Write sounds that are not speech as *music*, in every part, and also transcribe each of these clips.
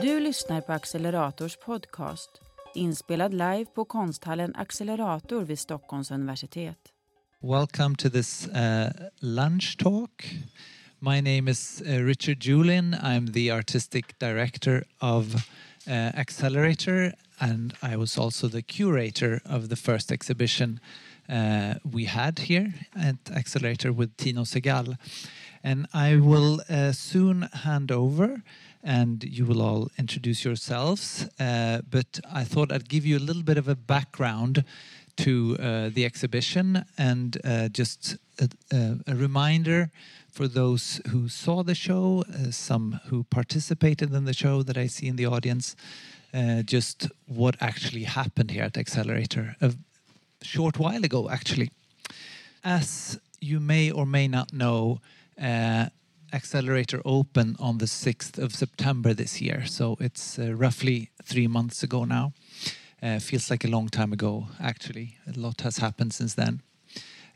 Du lyssnar på Accelerators podcast, inspelad live på konsthallen Accelerator vid Stockholms universitet. Welcome to this uh, lunch talk. My name is uh, Richard Julin. I'm the artistic director of uh, Accelerator, and I was also the curator of the first exhibition uh, we had here at Accelerator with Tino Sehgal. And I will uh, soon hand over and you will all introduce yourselves. Uh, but I thought I'd give you a little bit of a background to uh, the exhibition and uh, just a, a, reminder for those who saw the show, uh, some who participated in the show that I see in the audience, uh, just what actually happened here at Accelerator a short while ago, actually. As you may or may not know, uh, Accelerator open on the 6th of September this year. So it's uh, roughly three months ago now. Uh, feels like a long time ago, actually. A lot has happened since then.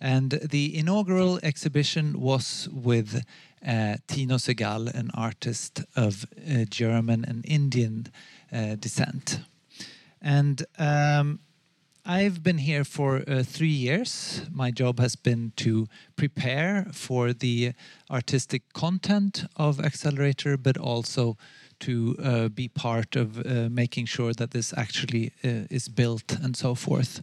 And the inaugural exhibition was with uh, Tino Sehgal, an artist of uh, German and Indian uh, descent. And um, I've been here for uh, three years. My job has been to prepare for the artistic content of Accelerator, but also to uh, be part of uh, making sure that this actually uh, is built and so forth.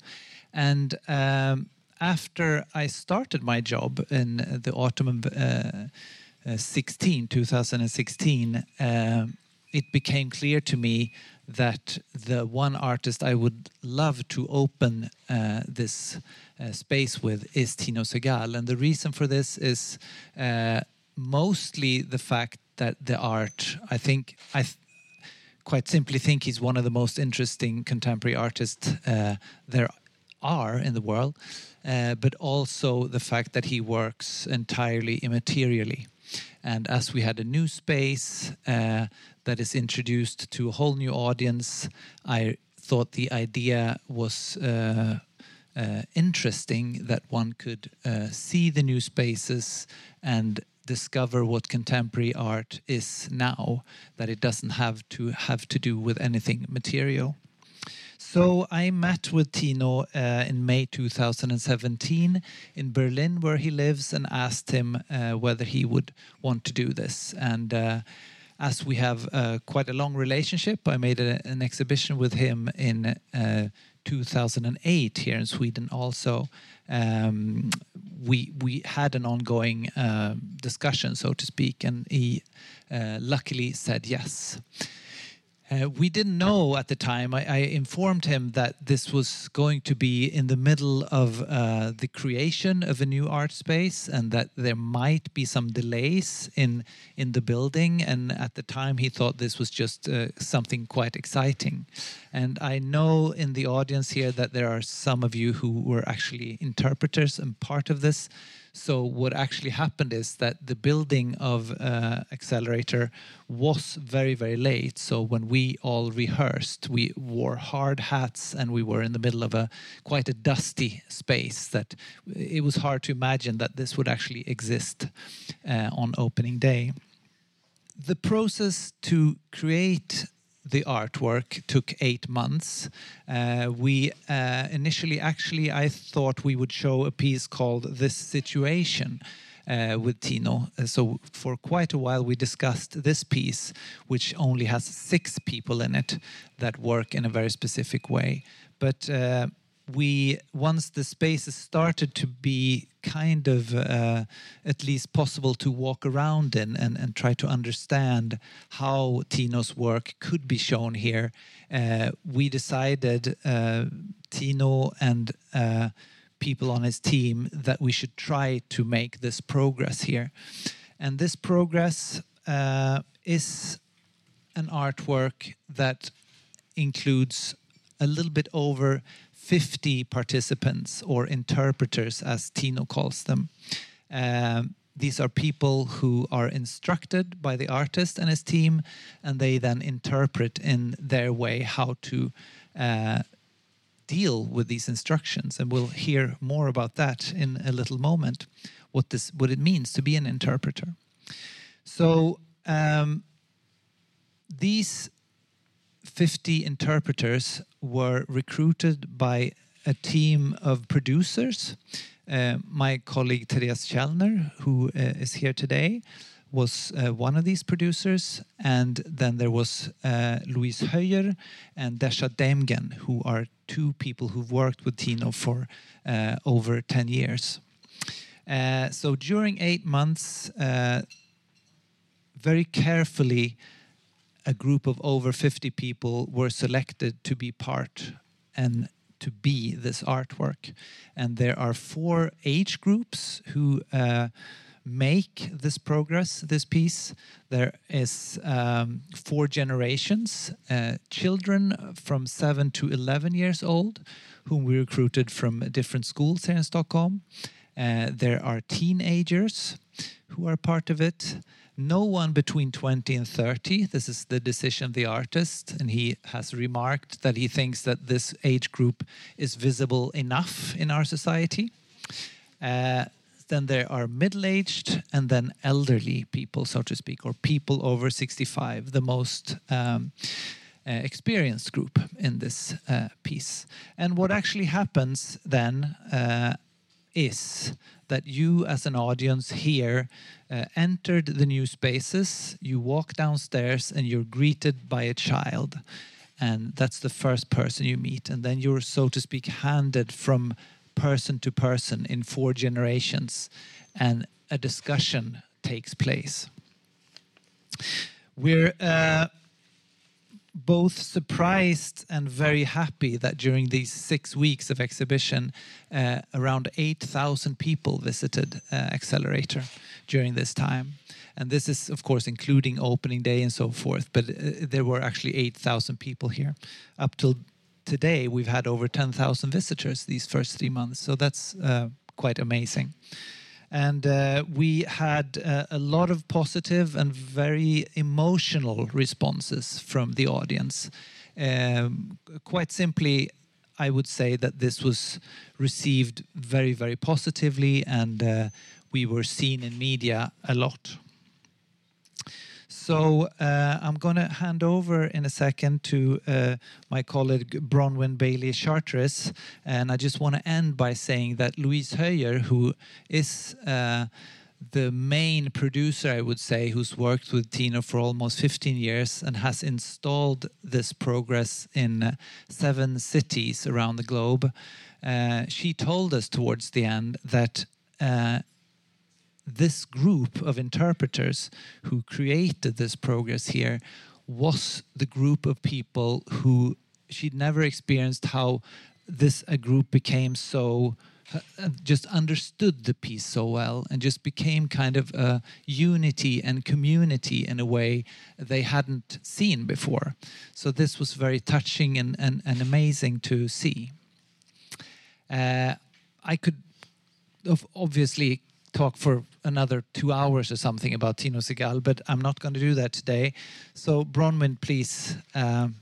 And um, after I started my job in the autumn of uh, uh, 16, 2016, it became clear to me that the one artist I would love to open uh, this uh, space with is Tino Sehgal. And the reason for this is uh, mostly the fact that the art, I think, I th quite simply think he's one of the most interesting contemporary artists uh, there are in the world, uh, but also the fact that he works entirely immaterially. And as we had a new space uh, that is introduced to a whole new audience, I thought the idea was uh, uh, interesting that one could uh, see the new spaces and discover what contemporary art is now, that it doesn't have to have to do with anything material. So I met with Tino uh, in May 2017 in Berlin, where he lives, and asked him uh, whether he would want to do this. And uh, as we have uh, quite a long relationship, I made a, an exhibition with him in uh, 2008 here in Sweden. Also, um, we we had an ongoing uh, discussion, so to speak, and he luckily said yes. Uh, we didn't know at the time. I, I, informed him that this was going to be in the middle of uh, the creation of a new art space, and that there might be some delays in in the building. And at the time, he thought this was just uh, something quite exciting. And I know in the audience here that there are some of you who were actually interpreters and part of this. So what actually happened is that the building of uh, Accelerator was very very late. So when we all rehearsed, we wore hard hats and we were in the middle of a quite a dusty space. That it was hard to imagine that this would actually exist uh, on opening day. The process to create the artwork took eight months. Uh, we uh, initially, actually, I thought we would show a piece called This Situation. Uh, with Tino. Uh, so, for quite a while, we discussed this piece, which only has six people in it that work in a very specific way. But uh, we once the spaces started to be kind of uh, at least possible to walk around in and, and try to understand how Tino's work could be shown here, uh, we decided, uh, Tino and uh, people on his team, that we should try to make this progress here. And this progress uh, is an artwork that includes a little bit over 50 participants or interpreters, as Tino calls them. Um, these are people who are instructed by the artist and his team, and they then interpret in their way how to uh, deal with these instructions. And we'll hear more about that in a little moment. What this, what it means to be an interpreter. So um, these 50 interpreters were recruited by a team of producers. Uh, my colleague Therese Källner, who uh, is here today, was uh, one of these producers, and then there was uh, Louise Höjer and Desha Demgen, who are two people who've worked with Tino for uh, over 10 years. Uh, so during eight months, very carefully, a group of over 50 people were selected to be part and to be this artwork. And there are four age groups who uh, make this progress, this piece. There is um, four generations, uh, children from 7 to 11 years old, whom we recruited from different schools here in Stockholm. Uh, there are teenagers who are part of it. No one between 20 and 30. This is the decision of the artist, and he has remarked that he thinks that this age group is visible enough in our society. Uh, then there are middle aged and then elderly people, so to speak, or people over 65, the most um, uh, experienced group in this uh, piece. And what actually happens then uh, is that you, as an audience here, uh, entered the new spaces, you walk downstairs, and you're greeted by a child. And that's the first person you meet. And then you're, so to speak, handed from person to person in four generations, and a discussion takes place. We're uh, both surprised and very happy that during these six weeks of exhibition, uh, around 8,000 people visited uh, Accelerator during this time. And this is, of course, including opening day and so forth, but uh, there were actually 8,000 people here. Up till today, we've had over 10,000 visitors these first three months. So that's uh, quite amazing. And uh, we had uh, a lot of positive and very emotional responses from the audience. Um, quite simply, I would say that this was received very, very positively, and uh, we were seen in media a lot. So uh, I'm going to hand over in a second to uh, my colleague Bronwyn Bailey Charteris. and I just want to end by saying that Louise Höjer, who is uh, the main producer, I would say, who's worked with Tino for almost 15 years and has installed this progress in seven cities around the globe. Uh, she told us towards the end that uh, this group of interpreters who created this progress here was the group of people who she'd never experienced how this a group became so uh, uh, just understood the piece so well and just became kind of a unity and community in a way they hadn't seen before. So this was very touching and, and, and amazing to see. Uh, I could obviously talk for another two hours or something about Tino Sehgal, but I'm not going to do that today. So, Bronwyn, please, um,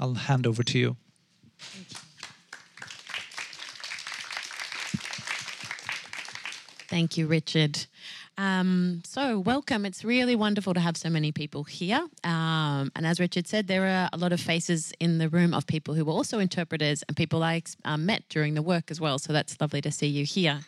I'll hand over to you. Thank you, Richard. Um, so, welcome. It's really wonderful to have so many people here. Um, and as Richard said, there are a lot of faces in the room of people who were also interpreters and people I uh, met during the work as well. So, that's lovely to see you here.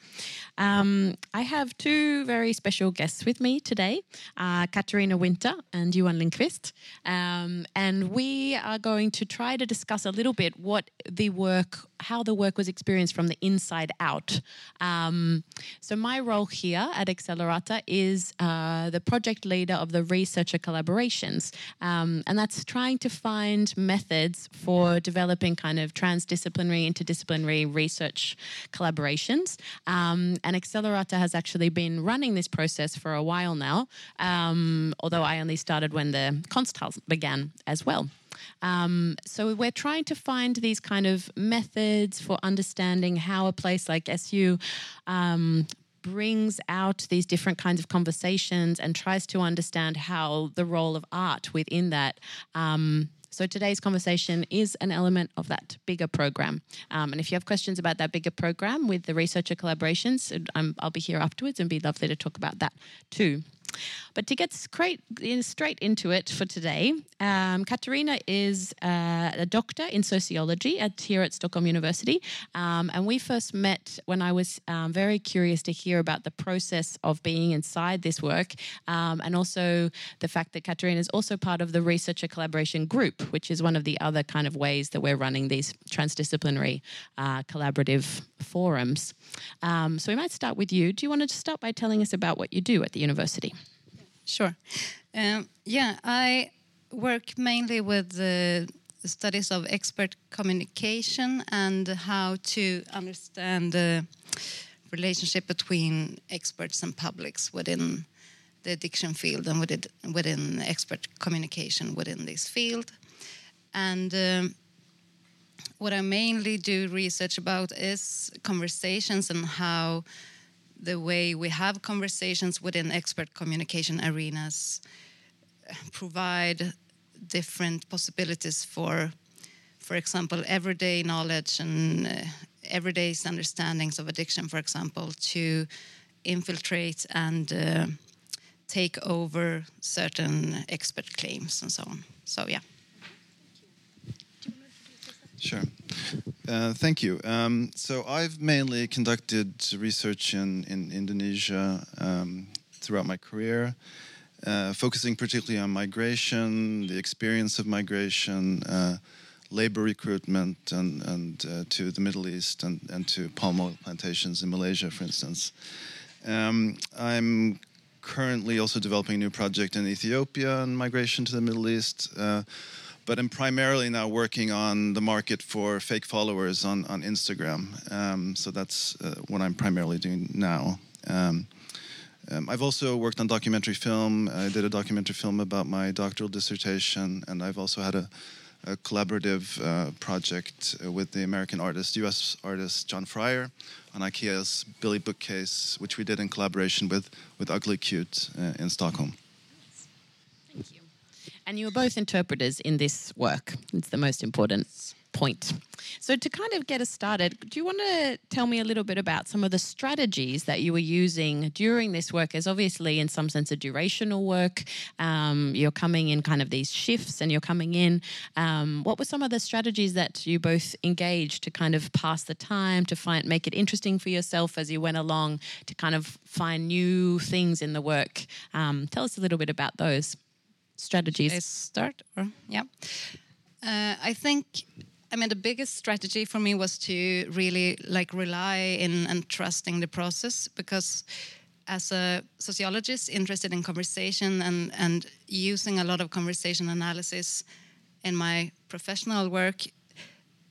Um, I have two very special guests with me today uh, Katarina Winter and Johan Lindquist. Um, and we are going to try to discuss a little bit what the work, how the work was experienced from the inside out. Um, so, my role here at Accelerator is uh, the project leader of the researcher collaborations. Um, and that's trying to find methods for developing kind of transdisciplinary, interdisciplinary research collaborations. Um, and Accelerator has actually been running this process for a while now, um, although I only started when the Konsthall began as well. Um, so we're trying to find these kind of methods for understanding how a place like SU um, brings out these different kinds of conversations and tries to understand how the role of art within that um, so today's conversation is an element of that bigger program. Um, and if you have questions about that bigger program with the researcher collaborations, i will be here afterwards and be lovely to talk about that too. But to get straight, straight into it for today, um, Katarina is uh, a doctor in sociology at here at Stockholm University, um, and we first met when I was um, very curious to hear about the process of being inside this work, um, and also the fact that Katarina is also part of the researcher collaboration group, which is one of the other kind of ways that we're running these transdisciplinary uh, collaborative forums. Um, so we might start with you. Do you want to start by telling us about what you do at the university? Sure. Um, yeah, I work mainly with the studies of expert communication and how to understand the relationship between experts and publics within the addiction field and within, within expert communication within this field. And um, what I mainly do research about is conversations and how the way we have conversations within expert communication arenas provide different possibilities for, for example, everyday knowledge and uh, everyday understandings of addiction, for example, to infiltrate and uh, take over certain expert claims and so on. So, yeah. Sure. Uh, thank you. Um, so I've mainly conducted research in, in Indonesia um, throughout my career, uh, focusing particularly on migration, the experience of migration, uh, labor recruitment, and, and uh, to the Middle East and, and to palm oil plantations in Malaysia, for instance. Um, I'm currently also developing a new project in Ethiopia on migration to the Middle East uh, but I'm primarily now working on the market for fake followers on, on Instagram. Um, so that's uh, what I'm primarily doing now. Um, um, I've also worked on documentary film. I did a documentary film about my doctoral dissertation, and I've also had a, a collaborative uh, project uh, with the American artist, US artist John Freyer, on IKEA's Billy bookcase, which we did in collaboration with, with Ugly Cute uh, in Stockholm. And you were both interpreters in this work. It's the most important point. So, to kind of get us started, do you want to tell me a little bit about some of the strategies that you were using during this work? As obviously, in some sense, a durational work. Um, you're coming in kind of these shifts and you're coming in. Um, what were some of the strategies that you both engaged to kind of pass the time, to find make it interesting for yourself as you went along, to kind of find new things in the work? Um, tell us a little bit about those strategies? I start or yeah. Uh, I think I mean the biggest strategy for me was to really like rely in and trusting the process because as a sociologist interested in conversation and and using a lot of conversation analysis in my professional work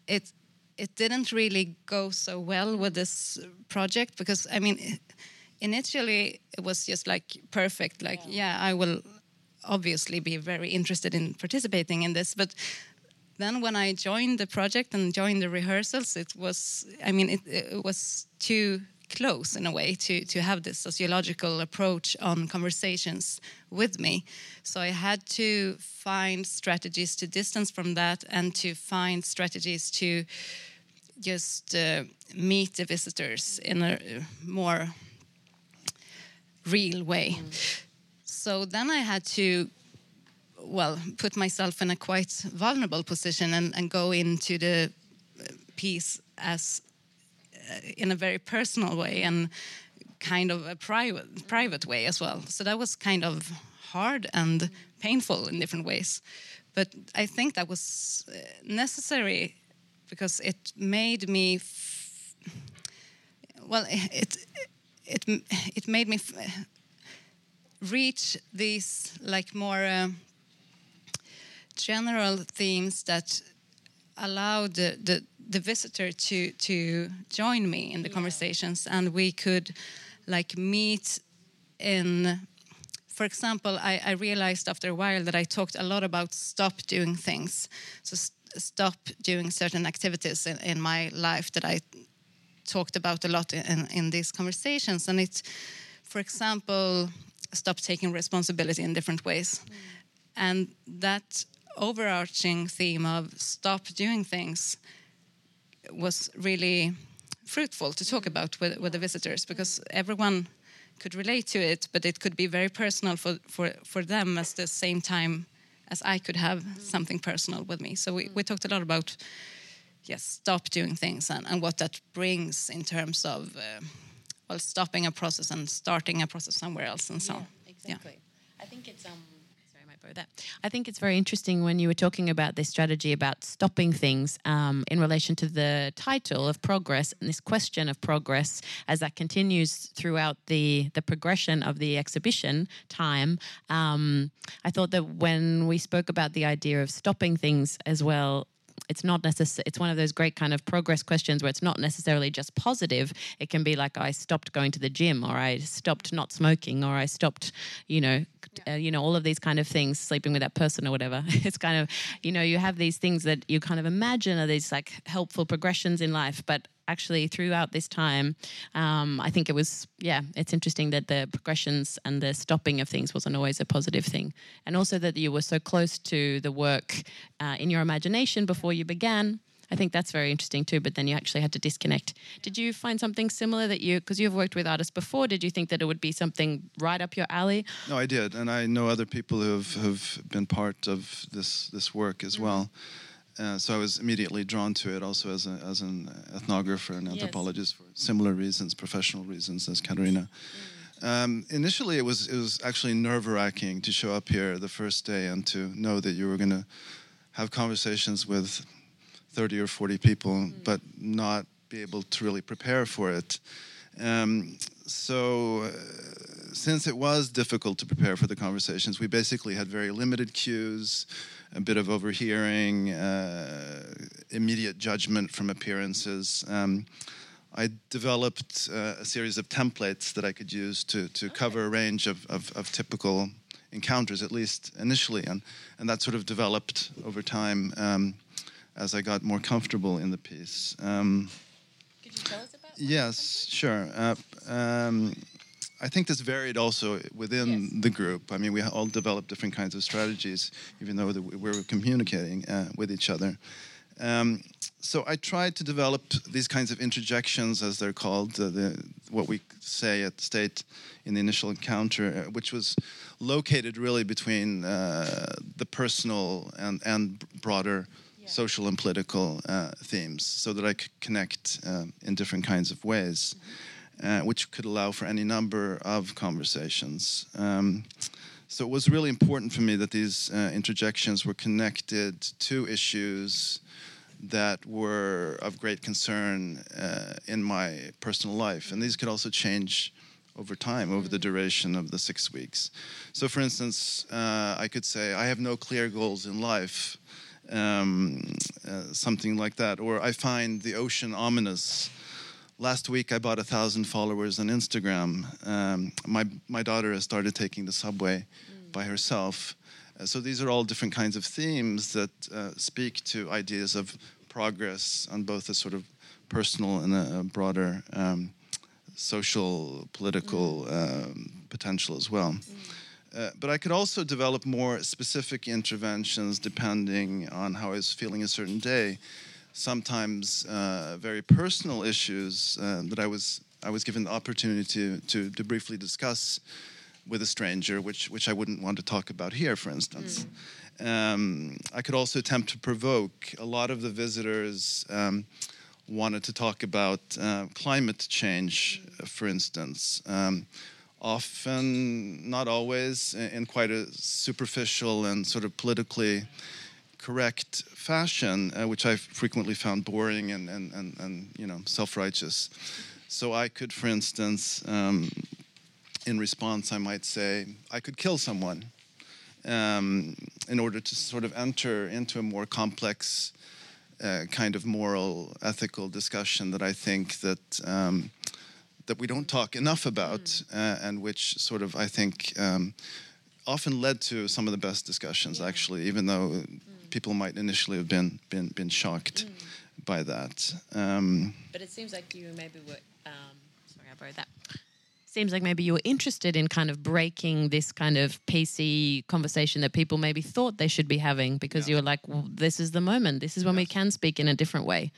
it it didn't really go so well with this project because I mean initially it was just like perfect like yeah, yeah I will obviously be very interested in participating in this. But then when I joined the project and joined the rehearsals, it was, I mean, it, it was too close in a way to, to have this sociological approach on conversations with me. So I had to find strategies to distance from that and to find strategies to just uh, meet the visitors in a more real way. Mm so then I had to, well, put myself in a quite vulnerable position and, and go into the piece as uh, in a very personal way and kind of a private private way as well. So that was kind of hard and painful in different ways. But I think that was uh, necessary because it made me well it it it made me reach these like more uh, general themes that allow the, the, the, visitor to to join me in the yeah. conversations. And we could like meet in for example I, I, realized after a while that i talked a lot about stop doing things. So st stop doing certain activities in, in, my life that i talked about a lot in, in these conversations. And it's for example stop taking responsibility in different ways. Mm. And that overarching theme of stop doing things was really fruitful to talk about with, with the visitors because everyone could relate to it, but it could be very personal for for for them at the same time as I could have something personal with me. So we, we talked a lot about yes, stop doing things and, and what that brings in terms of uh, well stopping a process and starting a process somewhere else and so on. exactly. I think it's um. Sorry, I might borrow that. I think it's very interesting when you were talking about this strategy about stopping things um, in relation to the title of progress and this question of progress as that continues throughout the the progression of the exhibition time. Um, I thought that when we spoke about the idea of stopping things as well, it's not necessary it's one of those great kind of progress questions where it's not necessarily just positive. It can be like i stopped going to the gym or i stopped not smoking or i stopped you know uh, you know all of these kind of things sleeping with that person or whatever. *laughs* It's kind of you know you have these things that you kind of imagine are these like helpful progressions in life but actually throughout this time um, i think it was yeah it's interesting that the progressions and the stopping of things wasn't always a positive thing and also that you were so close to the work uh, in your imagination before you began I think that's very interesting too, but then you actually had to disconnect. Did you find something similar that you, because you've worked with artists before, did you think that it would be something right up your alley? No, I did, and I know other people who have, have been part of this this work as well. Uh, so I was immediately drawn to it, also as, a, as an ethnographer and Yes. anthropologist for similar reasons, professional reasons, as Katarina. Um, initially, it was it was actually nerve wracking to show up here the first day and to know that you were going to have conversations with 30 or 40 people, but not be able to really prepare for it. Um, so, uh, since it was difficult to prepare for the conversations, we basically had very limited cues, a bit of overhearing, uh, immediate judgment from appearances. Um, I developed uh, a series of templates that I could use to, to cover a range of, of, of typical encounters, at least initially, and, and that sort of developed over time um, as I got more comfortable in the piece. Um, Could you tell us about Yes, sure. Uh, um, I think this varied also within Yes. the group. I mean, we all developed different kinds of strategies, even though we were communicating uh, with each other. Um, so I tried to develop these kinds of interjections, as they're called, uh, the, what we say at State in the initial encounter, uh, which was located really between uh, the personal and, and broader social and political uh, themes, so that I could connect um, in different kinds of ways, uh, which could allow for any number of conversations. Um, so it was really important for me that these uh, interjections were connected to issues that were of great concern uh, in my personal life. And these could also change over time, over the duration of the six weeks. So, for instance, uh, I could say, I have no clear goals in life, um, uh, something like that. Or I find the ocean ominous. Last week, I bought a thousand followers on Instagram. Um, my, my daughter has started taking the subway by herself. Uh, so these are all different kinds of themes that uh, speak to ideas of progress on both a sort of personal and a, a broader um, social, political um, potential as well. Uh, but I could also develop more specific interventions depending on how I was feeling a certain day. Sometimes uh, very personal issues uh, that I was I was given the opportunity to, to, to briefly discuss with a stranger, which which I wouldn't want to talk about here, for instance. Um, I could also attempt to provoke. A lot of the visitors um, wanted to talk about uh, climate change, for instance. Um, often, not always, in quite a superficial and sort of politically correct fashion, uh, which I frequently found boring and, and, and, and you know self-righteous. So I could, for instance, um, in response, I might say, I could kill someone um, in order to sort of enter into a more complex uh, kind of moral, ethical discussion that I think that um, that we don't talk enough about, uh, and which sort of I think um, often led to some of the best discussions. Actually, even though people might initially have been been been shocked by that. Um, But it seems like you maybe were. Um, sorry, I borrowed that. Seems like maybe you were interested in kind of breaking this kind of PC conversation that people maybe thought they should be having because you were like, well, this is the moment. This is when we can speak in a different way.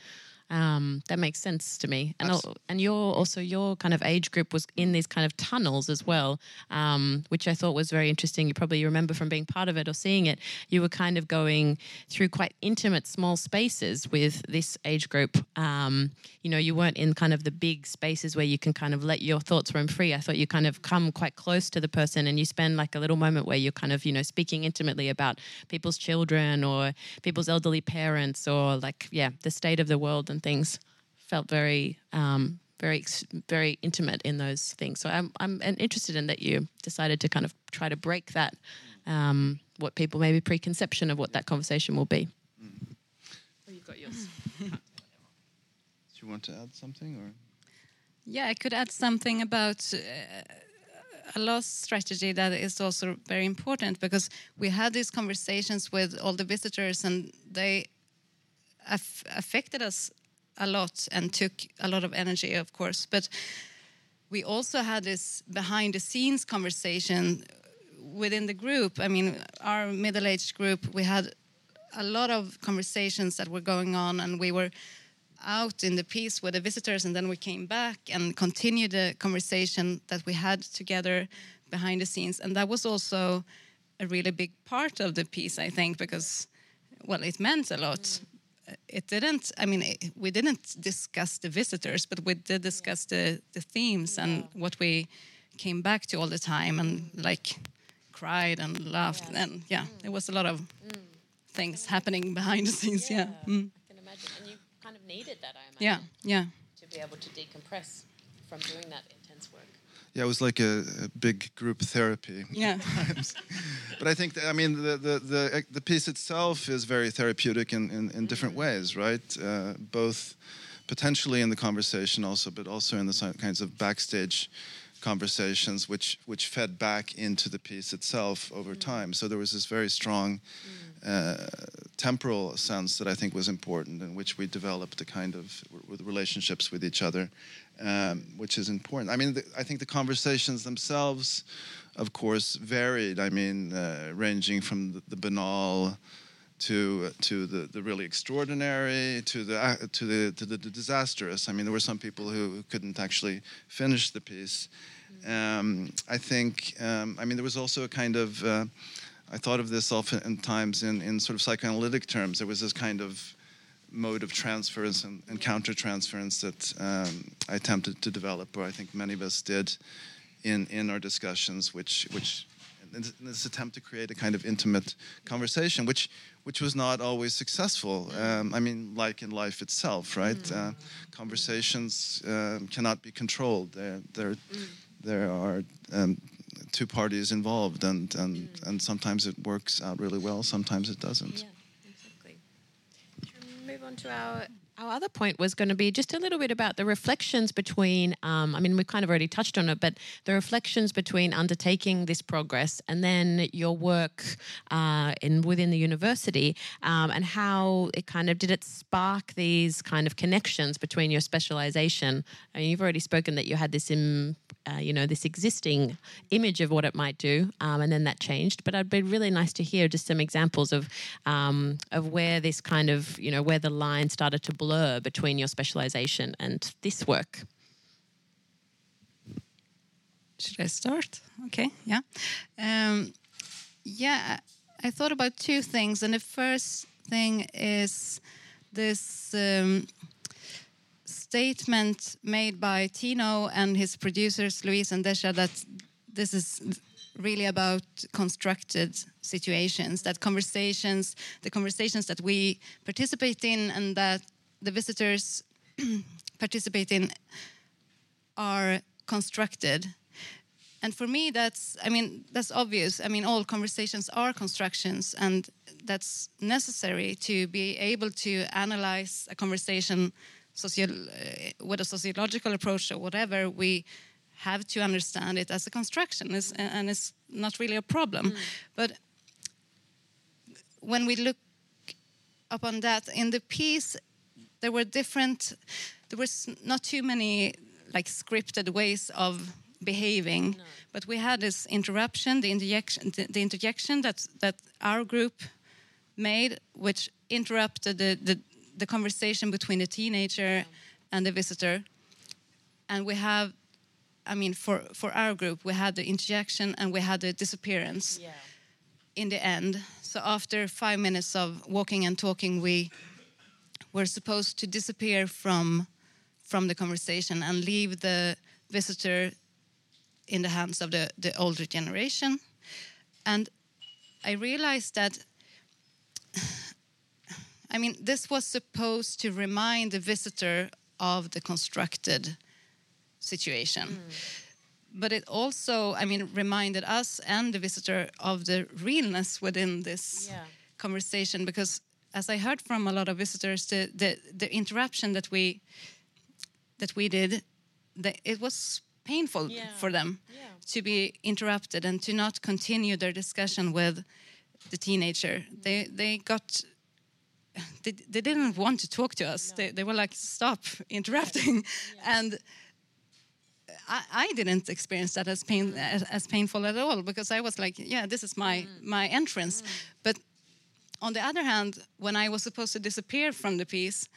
Um, that makes sense to me. And al- and your also your kind of age group was in these kind of tunnels as well, um, which I thought was very interesting. You probably remember from being part of it or seeing it. You were kind of going through quite intimate, small spaces with this age group. Um, you know, you weren't in kind of the big spaces where you can kind of let your thoughts roam free. I thought you kind of come quite close to the person and you spend like a little moment where you're kind of you know speaking intimately about people's children or people's elderly parents or like yeah the state of the world and things felt very um, very very intimate in those things. So I'm, I'm interested in that you decided to kind of try to break that um, what people maybe preconception of what that conversation will be. Oh, you've got yours. Do you want to add something or? Yeah, I could add something about uh, a loss strategy that is also very important because we had these conversations with all the visitors and they aff affected us a lot and took a lot of energy, of course. But we also had this behind the scenes conversation within the group. I mean, our middle aged group, we had a lot of conversations that were going on and we were out in the piece with the visitors and then we came back and continued the conversation that we had together behind the scenes and that was also a really big part of the piece i think because well it meant a lot it didn't i mean it, we didn't discuss the visitors but we did discuss the the themes and what we came back to all the time and like cried and laughed and yeah there was a lot of things happening behind the scenes yeah, Mm. I can imagine. And you kind of needed that I imagine yeah yeah. to be able to decompress from doing that Yeah, it was like a, a big group therapy. *laughs* yeah but I think that, I mean the the the, the piece itself is very therapeutic in in, in different ways, right? Uh, both potentially in the conversation also, but also in the kinds of backstage conversations which which fed back into the piece itself over time. So there was this very strong uh, temporal sense that I think was important, in which we developed a kind of with relationships with each other, um, which is important. I mean, the, I think the conversations themselves, of course, varied. I mean, uh, ranging from the, the banal to to the, the really extraordinary to the uh, to the to the disastrous. I mean, there were some people who couldn't actually finish the piece. Um, I think. Um, I mean, there was also a kind of. Uh, I thought of this often times in, in sort of psychoanalytic terms. There was this kind of mode of transference and, and countertransference that um, I attempted to develop, or I think many of us did, in in our discussions, which which in this- attempt to create a kind of intimate conversation, which which was not always successful. Um, I mean, like in life itself, right? Uh, conversations um, cannot be controlled. There there there are. Um, two parties involved and and, and sometimes it works out really well sometimes it doesn't Yeah, exactly. Should we move on to our our other point was going to be just a little bit about the reflections between. Um, I mean, we've kind of already touched on it, but the reflections between undertaking this progress and then your work uh, in within the university, um, and how it kind of did it spark these kind of connections between your specialization. I mean, you've already spoken that you had this in. Uh, you know this existing image of what it might do, um, and then that changed. But it'd be really nice to hear just some examples of um, of where this kind of you know where the line started to blur between your specialization and this work. Should I start? Okay, yeah. Um, yeah, I thought about two things. And the first thing is this um, statement made by Tino and his producers, Louise and Desha, that this is really about constructed situations, that conversations, the conversations that we participate in and that the visitors *clears throat* participate in are constructed. And for me, that's, I mean, that's obvious. I mean, all conversations are constructions, and that's necessary to be able to analyze a conversation socio- uh, with a sociological approach or whatever. We have to understand it as a construction, It's- and it's not really a problem. But when we look upon that in the piece, there were different. There was not too many like scripted ways of behaving, but we had this interruption, the interjection, the, the interjection that that our group made, which interrupted the, the the conversation between the teenager and the visitor, and we have. I mean, for, for our group, we had the interjection and we had the disappearance in the end. So after five minutes of walking and talking, we were supposed to disappear from from the conversation and leave the visitor in the hands of the, the older generation. And I realized that, *sighs* I mean, this was supposed to remind the visitor of the constructed situation. Mm. But it also, I mean, reminded us and the visitor of the realness within this Yeah. conversation because as I heard from a lot of visitors, the, the, the interruption that we that we did, the, it was painful Yeah. for them Yeah. to be interrupted and to not continue their discussion with the teenager. Mm-hmm. They they got they, they didn't want to talk to us. They, they were like, stop *laughs* interrupting. And I, I didn't experience that as pain as, as painful at all because I was like, yeah, this is my mm. my entrance. Mm. But on the other hand, when I was supposed to disappear from the piece,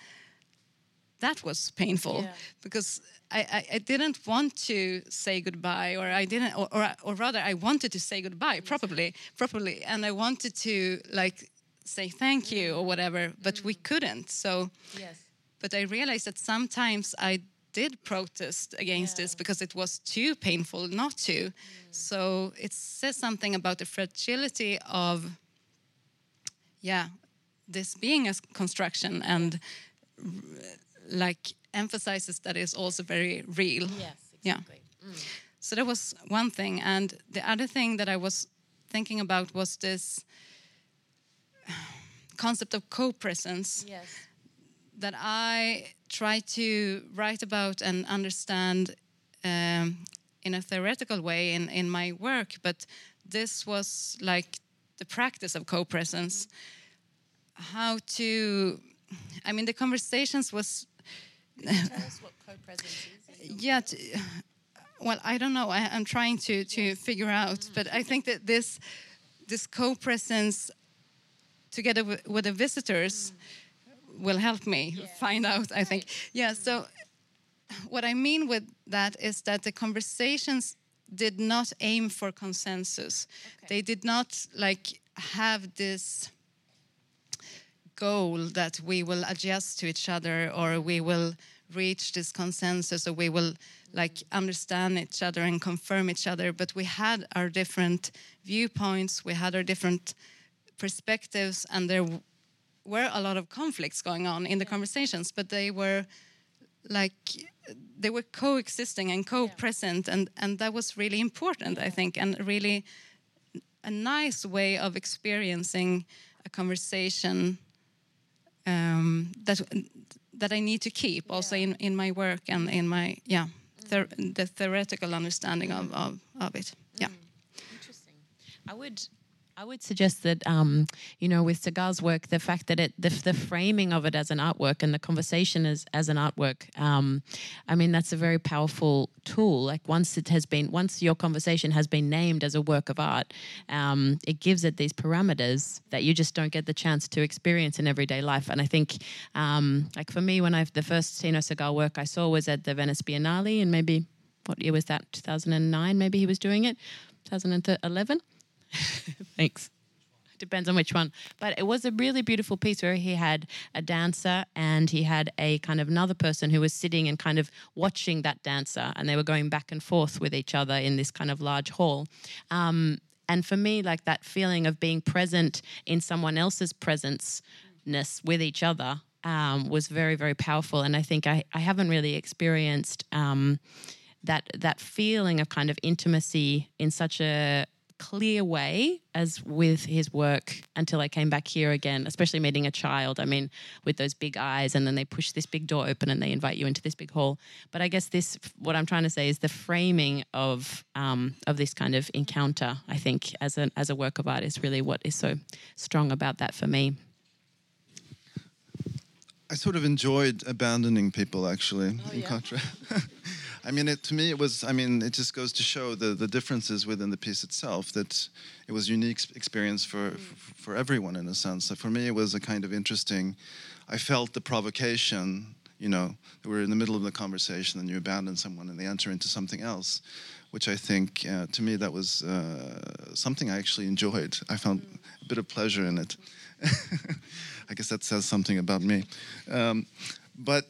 that was painful Yeah. because I, I, I didn't want to say goodbye, or I didn't, or, or, or rather, I wanted to say goodbye properly, properly, and I wanted to like say thank you mm-hmm. or whatever, but we mm-hmm. couldn't. So, Yes. but I realized that sometimes I did protest against this because it was too painful not to. Mm. So it says something about the fragility of, yeah, this being a construction and like emphasizes that it's also very real. Yes. Yeah. Exactly. So that was one thing. And the other thing that I was thinking about was this concept of co presence Yes. that I try to write about and understand um, in a theoretical way in, in my work, but this was like the practice of co presence. How to, I mean, the conversations was, Tell us what co-presence is. yeah, t- well, I don't know. I, I'm trying to, to figure out, but I think that this, this co presence together with, with the visitors mm. will help me find out i think yeah so mm. what i mean with that is that the conversations did not aim for consensus. They did not like have this goal that we will adjust to each other or we will reach this consensus or we will like understand each other and confirm each other. But we had our different viewpoints we had our different perspectives and there were a lot of conflicts going on in the conversations but they were like they were coexisting and co-present and and that was really important i think and really a nice way of experiencing a conversation um, that that I need to keep also in, in my work and in my yeah ther- the theoretical understanding of, of, of it. Yeah. Interesting. I would. I would suggest that, um, you know, with Sehgal's work, the fact that it, the, the framing of it as an artwork and the conversation as, as an artwork, um, I mean, that's a very powerful tool. Like once it has been, once your conversation has been named as a work of art, um, it gives it these parameters that you just don't get the chance to experience in everyday life. And I think, um, like for me, when I the first Tino Segal work I saw was at the Venice Biennale, and maybe what year was that? 2009, maybe he was doing it. 2011. *laughs* Thanks. Depends on which one. But it was a really beautiful piece where he had a dancer and he had a kind of another person who was sitting and kind of watching that dancer, and they were going back and forth with each other in this kind of large hall. Um, and for me, like that feeling of being present in someone else's presence ness with each other um, was very, very powerful. And I think I, I haven't really experienced um, that that feeling of kind of intimacy in such a clear way as with his work until I came back here again, especially meeting a child. I mean, with those big eyes, and then they push this big door open and they invite you into this big hall. But I guess this, what I'm trying to say, is the framing of um, of this kind of encounter. I think as a as a work of art is really what is so strong about that for me. I sort of enjoyed abandoning people actually. Oh, in yeah? contrast, *laughs* I mean, it, to me, it was. I mean, it just goes to show the the differences within the piece itself. That it was a unique experience for for everyone in a sense. So for me, it was a kind of interesting. I felt the provocation. You know, we're in the middle of the conversation, and you abandon someone, and they enter into something else, which I think, uh, to me, that was uh, something I actually enjoyed. I found a bit of pleasure in it. *laughs* I guess that says something about me. Um, but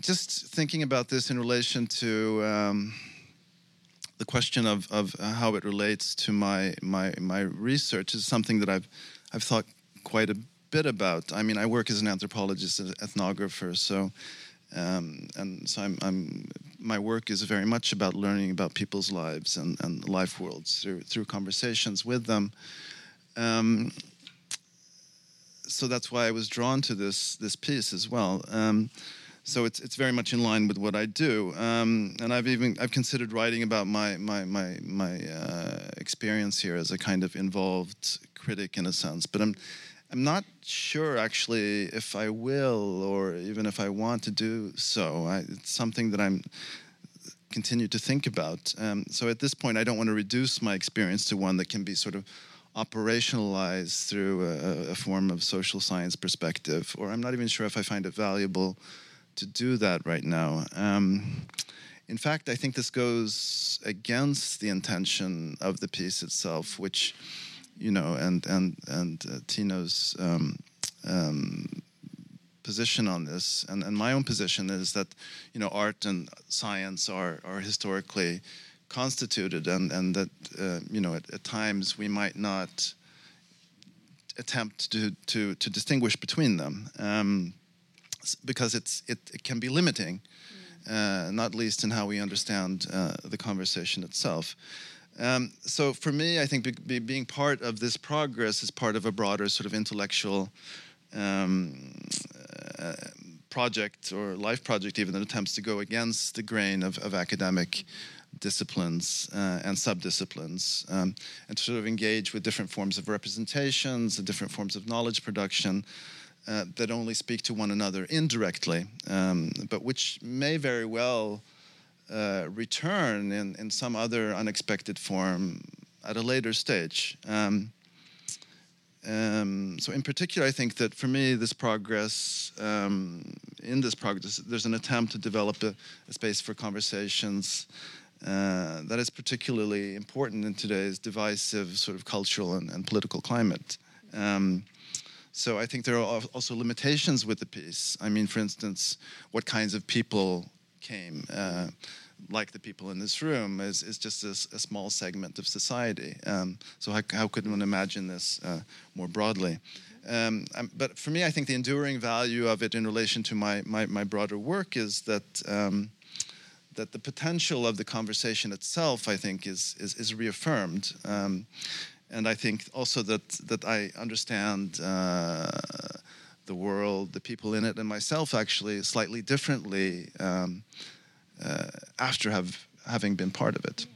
just thinking about this in relation to um, the question of, of how it relates to my, my my research is something that I've I've thought quite a bit about. I mean, I work as an anthropologist, an ethnographer, so um, and so I'm, I'm, my work is very much about learning about people's lives and, and life worlds through through conversations with them. Um, so that's why I was drawn to this this piece as well. Um, so it's it's very much in line with what I do. Um, and I've even I've considered writing about my my my my uh, experience here as a kind of involved critic in a sense. But I'm I'm not sure actually if I will or even if I want to do so. I, it's something that I'm continue to think about. Um, so at this point, I don't want to reduce my experience to one that can be sort of operationalized through a, a form of social science perspective, or I'm not even sure if I find it valuable to do that right now. Um, in fact, I think this goes against the intention of the piece itself, which, you know, and and and uh, Tino's um, um, position on this, and, and my own position is that, you know, art and science are are historically constituted, and and that uh, you know at, at times we might not attempt to to to distinguish between them. Um, because it's it, it can be limiting, uh, not least in how we understand uh, the conversation itself. Um, so for me, I think be, be being part of this progress is part of a broader sort of intellectual um, uh, project or life project, even that attempts to go against the grain of, of academic disciplines uh, and subdisciplines, um, and to sort of engage with different forms of representations, and different forms of knowledge production, uh, that only speak to one another indirectly, um, but which may very well uh, return in, in some other unexpected form at a later stage. Um, um, so, in particular, I think that for me, this progress, um, in this progress, there's an attempt to develop a, a space for conversations uh, that is particularly important in today's divisive sort of cultural and, and political climate. Um, so I think there are also limitations with the piece. I mean, for instance, what kinds of people came, uh, like the people in this room, is, is just a, a small segment of society. Um, so how, how, could one imagine this uh, more broadly? Um, um, but for me, I think the enduring value of it in relation to my, my, my broader work is that um, that the potential of the conversation itself, I think, is is, is reaffirmed. Um, and I think also that that I understand uh, the world, the people in it, and myself actually slightly differently um, uh, after have having been part of it.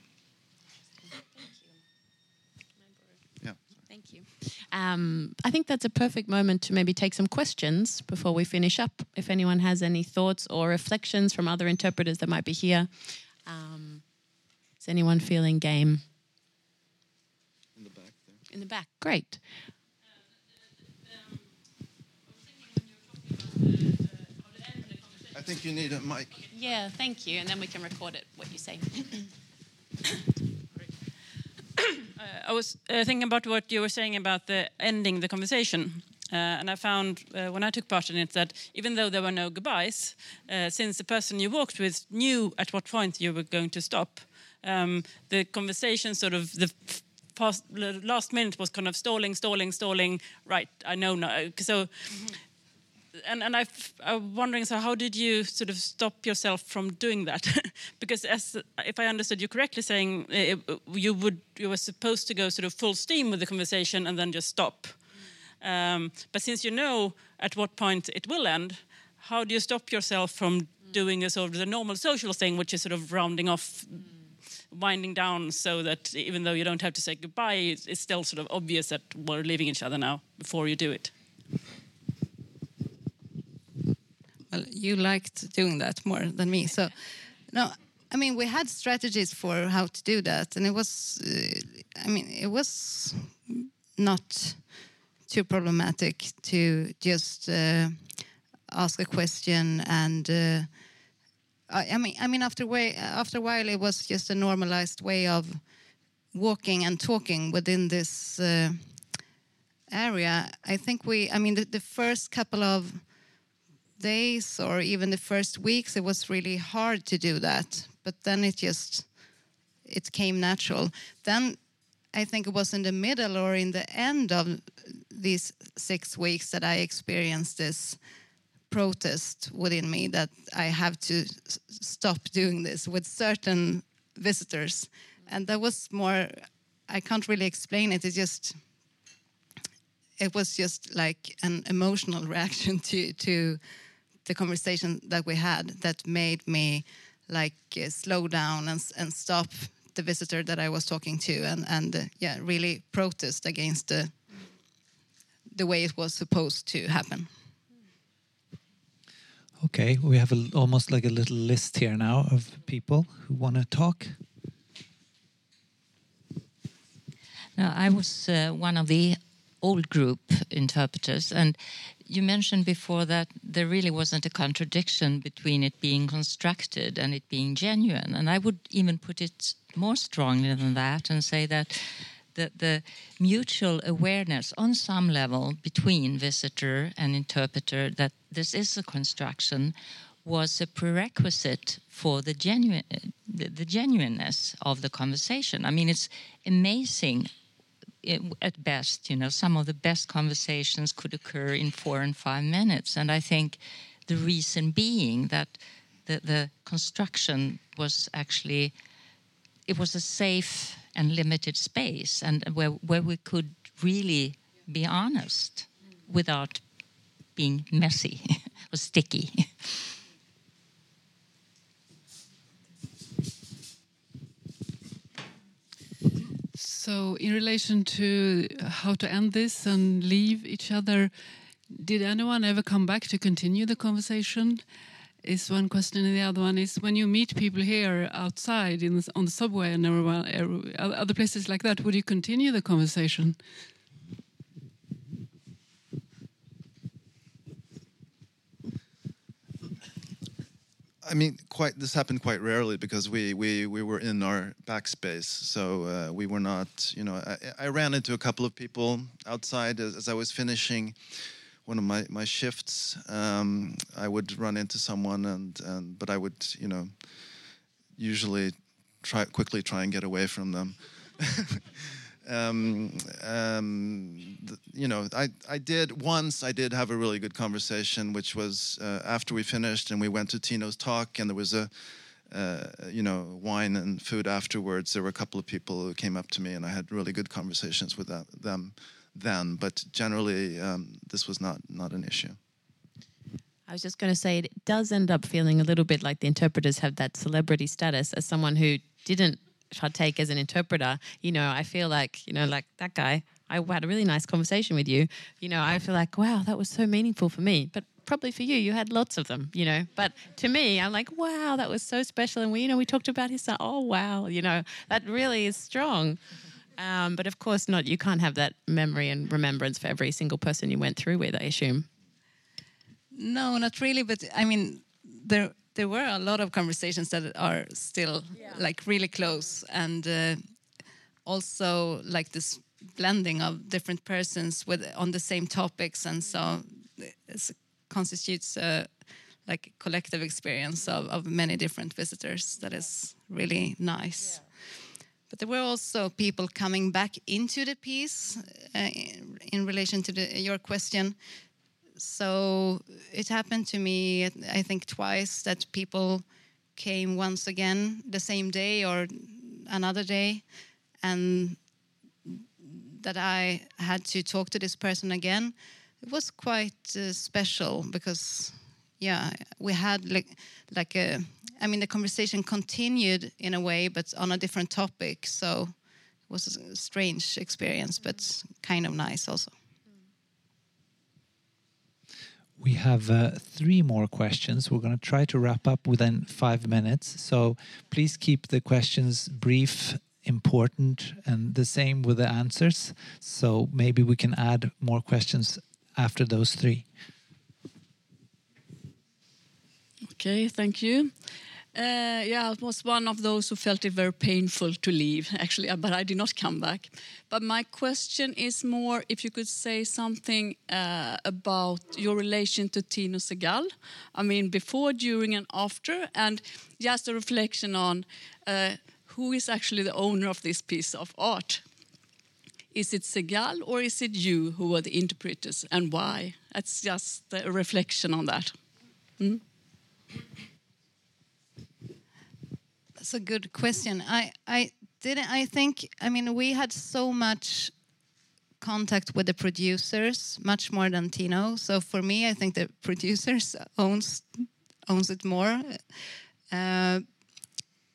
Yeah. Thank you. Um, I think that's a perfect moment to maybe take some questions before we finish up. If anyone has any thoughts or reflections from other interpreters that might be here, um, is anyone feeling game? in the back. There. In the back, great. I think you need a mic. Yeah, thank you. And then we can record it, what you say. *coughs* *coughs* uh, I was uh, thinking about what you were saying about the ending the conversation. Uh, and I found uh, when I took part in it that even though there were no goodbyes, uh, since the person you walked with knew at what point you were going to stop, um, the conversation sort of the past last minute was kind of stalling, stalling, stalling. Right, I know now. So, mm-hmm. And and I am wondering, so how did you sort of stop yourself from doing that? *laughs* because as if I understood you correctly, saying it, eh, you would you were supposed to go sort of full steam with the conversation and then just stop. Um, but since you know at what point it will end, how do you stop yourself from doing a sort of the normal social thing, which is sort of rounding off? Winding down so that even though you don't have to say goodbye, it's still sort of obvious that we're leaving each other now before you do it. Well, you liked doing that more than me, so no. I mean, we had strategies for how to do that, and it was, uh, I mean, it was not too problematic to just uh, ask a question and. Uh, I, mean, I mean, after way after a while, it was just a normalized way of walking and talking within this uh, area. I think we, I mean, the, the first couple of days or even the first weeks, it was really hard to do that. But then it just, it came natural. Then I think it was in the middle or in the end of these six weeks that I experienced this protest within me that I have to stop doing this with certain visitors. And that was more, I can't really explain it. It just, it was just like an emotional *laughs* reaction to, to the conversation that we had that made me like uh, slow down and, and stop the visitor that I was talking to and, and uh, yeah, really protest against the, the way it was supposed to happen. Okay, we have a, almost like a little list here now of people who want to talk. Now, I was uh, one of the old group interpreters, and you mentioned before that there really wasn't a contradiction between it being constructed and it being genuine. And I would even put it more strongly than that and say that the, the mutual awareness on some level between visitor and interpreter that this is a construction was a prerequisite for the genuine the, the genuineness of the conversation. I mean, it's amazing at best, you know, some of the best conversations could occur in four and five minutes. And I think the reason being that the, the construction was actually, it was a safe and limited space and where, where we could really be honest without being messy *laughs* or sticky. *laughs* So, in relation to how to end this and leave each other, did anyone ever come back to continue the conversation? Is one question, and the other one is when you meet people here outside in the, on the subway and other places like that, would you continue the conversation? I mean, quite. This happened quite rarely because we we, we were in our backspace, so uh, we were not. You know, I, I, ran into a couple of people outside as, as I was finishing one of my my shifts. Um, I would run into someone, and and but I would, you know, usually try quickly try and get away from them. *laughs* um, um, you know, I, I did once. I did have a really good conversation, which was uh, after we finished and we went to Tino's talk, and there was a, uh, you know, wine and food afterwards. There were a couple of people who came up to me, and I had really good conversations with that, them then. But generally, um, this was not not an issue. I was just going to say it does end up feeling a little bit like the interpreters have that celebrity status as someone who didn't take as an interpreter, you know, I feel like, you know, like that guy, I had a really nice conversation with you. You know, I feel like, wow, that was so meaningful for me. But probably for you, you had lots of them, you know. But to me, I'm like, wow, that was so special. And we, you know, we talked about his son. Oh, wow, you know, that really is strong. Um, but of course, not. You can't have that memory and remembrance for every single person you went through with. I assume. No, not really. But I mean, there there were a lot of conversations that are still yeah. like really close and uh, also like this blending of different persons with on the same topics and so it constitutes a like collective experience of, of many different visitors that is really nice yeah. but there were also people coming back into the piece uh, in relation to the, your question so it happened to me, I think, twice that people came once again the same day or another day, and that I had to talk to this person again. It was quite uh, special because, yeah, we had like like a. I mean, the conversation continued in a way, but on a different topic. So it was a strange experience, but kind of nice also. We have uh, three more questions. We're going to try to wrap up within five minutes. So please keep the questions brief, important, and the same with the answers. So maybe we can add more questions after those three. Okay, thank you. Uh, yeah, I was one of those who felt it very painful to leave, *laughs* actually, uh, but I did not come back. But my question is more if you could say something uh, about your relation to Tino Sehgal. I mean, before, during, and after, and just a reflection on uh, who is actually the owner of this piece of art. Is it Sehgal or is it you who are the interpreters, and why? That's just a reflection on that. Mm? That's a good question. I I didn't. I think. I mean, we had so much contact with the producers, much more than Tino. So for me, I think the *laughs* producers owns owns it more. Uh,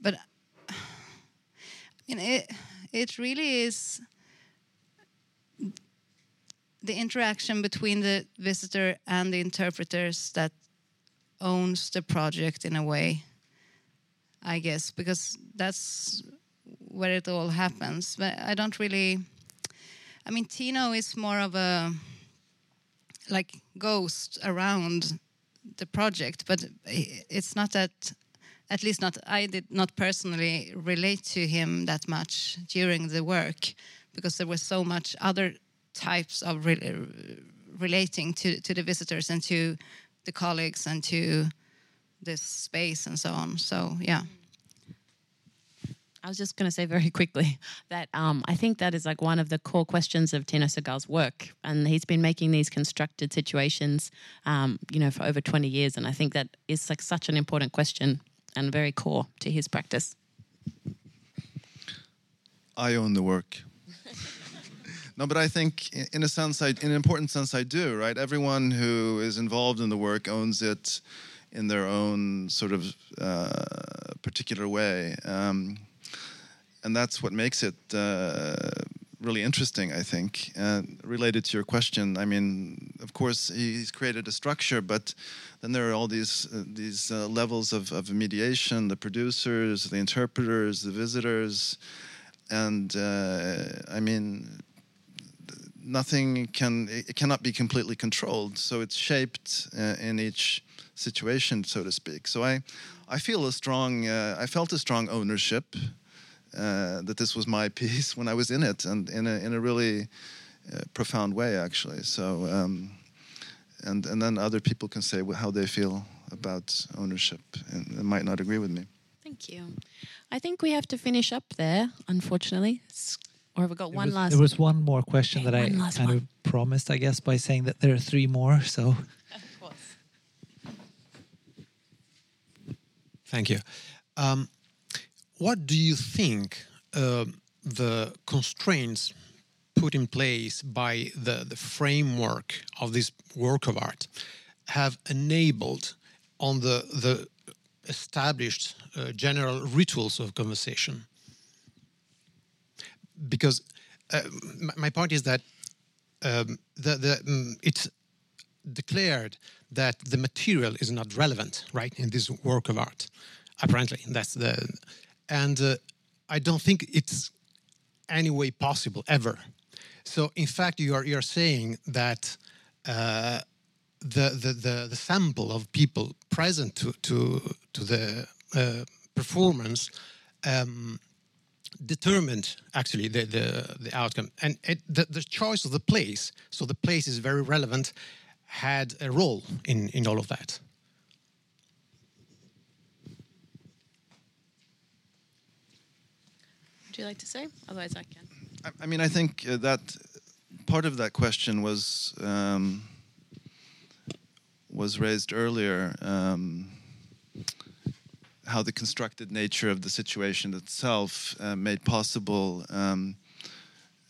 but I mean, it it really is the interaction between the visitor and the interpreters that owns the project in a way. I guess, because that's where it all happens. But I don't really. I mean, Tino is more of a like ghost around the project, but it's not that. At least not. I did not personally relate to him that much during the work, because there was so much other types of re relating to to the visitors and to the colleagues and to this space and so on. So yeah. I was just going to say very *laughs* quickly that um, I think that is like one of the core questions of Tino Sehgal's work, and he's been making these constructed situations, um, you know, for over twenty years, and I think that is like such an important question and very core to his practice. I own the work. *laughs* no, but I think, in a sense, I, in an important sense, I do. Right? Everyone who is involved in the work owns it in their own sort of uh, particular way. Um, and that's what makes it uh, really interesting, I think. Uh, related to your question, I mean, of course, he's created a structure, but then there are all these uh, these uh, levels of, of mediation: the producers, the interpreters, the visitors, and uh, I mean, nothing can it cannot be completely controlled. So it's shaped uh, in each situation, so to speak. So I, I feel a strong, I felt a strong ownership uh, that this was my *laughs* piece when I was in it, and in a in a really uh, profound way, actually. So, um, and and then other people can say how they feel about ownership, and they might not agree with me. Thank you. I think we have to finish up there, unfortunately. Or have we got there one was, last? There was one more question Okay, that I kind one. of promised, I guess, by saying that there are three more. So Of course. Thank you. Um, what do you think uh, the constraints put in place by the, the framework of this work of art have enabled on the, the established uh, general rituals of conversation? Because uh, my, point is that um, the, the, um, it's declared that the material is not relevant, right, in this work of art. Apparently, that's the, and uh, I don't think it's any way possible ever. So, in fact, you are you are saying that uh, the, the the the sample of people present to to to the uh, performance. Um, determined actually the, the, the outcome and it, the, the choice of the place so the place is very relevant had a role in, in all of that Would you like to say? Otherwise, I can. I, I mean, I think uh, that part of that question was um, was raised earlier. Um, how the constructed nature of the situation itself uh, made possible um,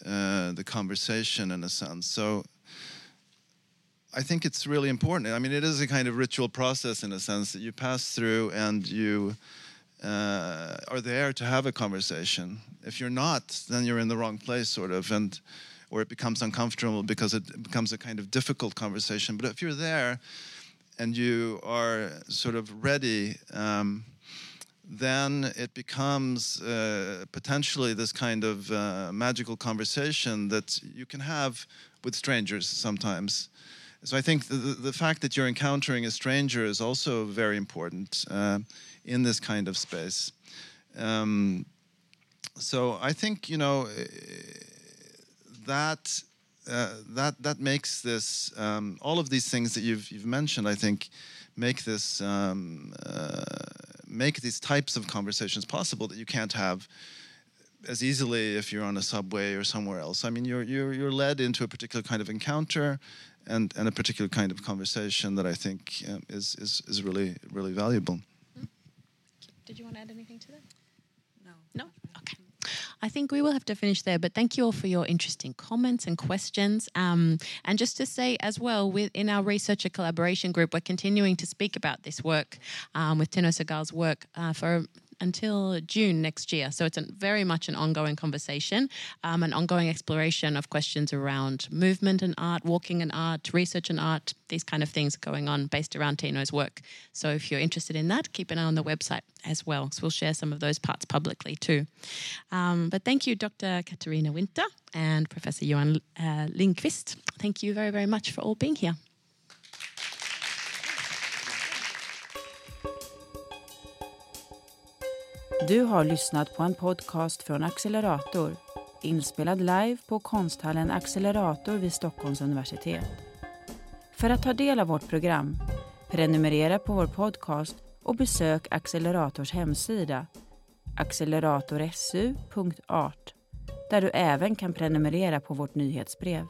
uh, the conversation in a sense. So I think it's really important. I mean, it is a kind of ritual process in a sense that you pass through and you uh, are there to have a conversation. If you're not, then you're in the wrong place, sort of. And or it becomes uncomfortable because it becomes a kind of difficult conversation. But if you're there and you are sort of ready, um, then it becomes uh, potentially this kind of uh, magical conversation that you can have with strangers sometimes. So I think the, the fact that you're encountering a stranger is also very important uh, in this kind of space. Um, so I think you know that uh, that that makes this um, all of these things that you've you've mentioned. I think make this um, uh, make these types of conversations possible that you can't have as easily if you're on a subway or somewhere else. I mean, you're you're you're led into a particular kind of encounter, and and a particular kind of conversation that I think um, is is is really really valuable. Did you want to add anything to that? No. No. Okay. I think we will have to finish there, but thank you all for your interesting comments and questions. Um, and just to say as well, within our researcher collaboration group, we're continuing to speak about this work um, with Tino Sehgal's work uh, for until June next year. So it's a, very much an ongoing conversation, um, an ongoing exploration of questions around movement and art, walking and art, research and art, these kind of things going on based around Tino's work. So if you're interested in that, keep an eye on the website as well. So we'll share some of those parts publicly too. Um, but thank you, Dr. Katarina Winter and Professor Johan uh, Lindquist. Thank you very, very much for all being here. Du har lyssnat på en podcast från Accelerator inspelad live på konsthallen Accelerator vid Stockholms universitet. För att ta del av vårt program, prenumerera på vår podcast och besök Accelerators hemsida acceleratorsu.art där du även kan prenumerera på vårt nyhetsbrev.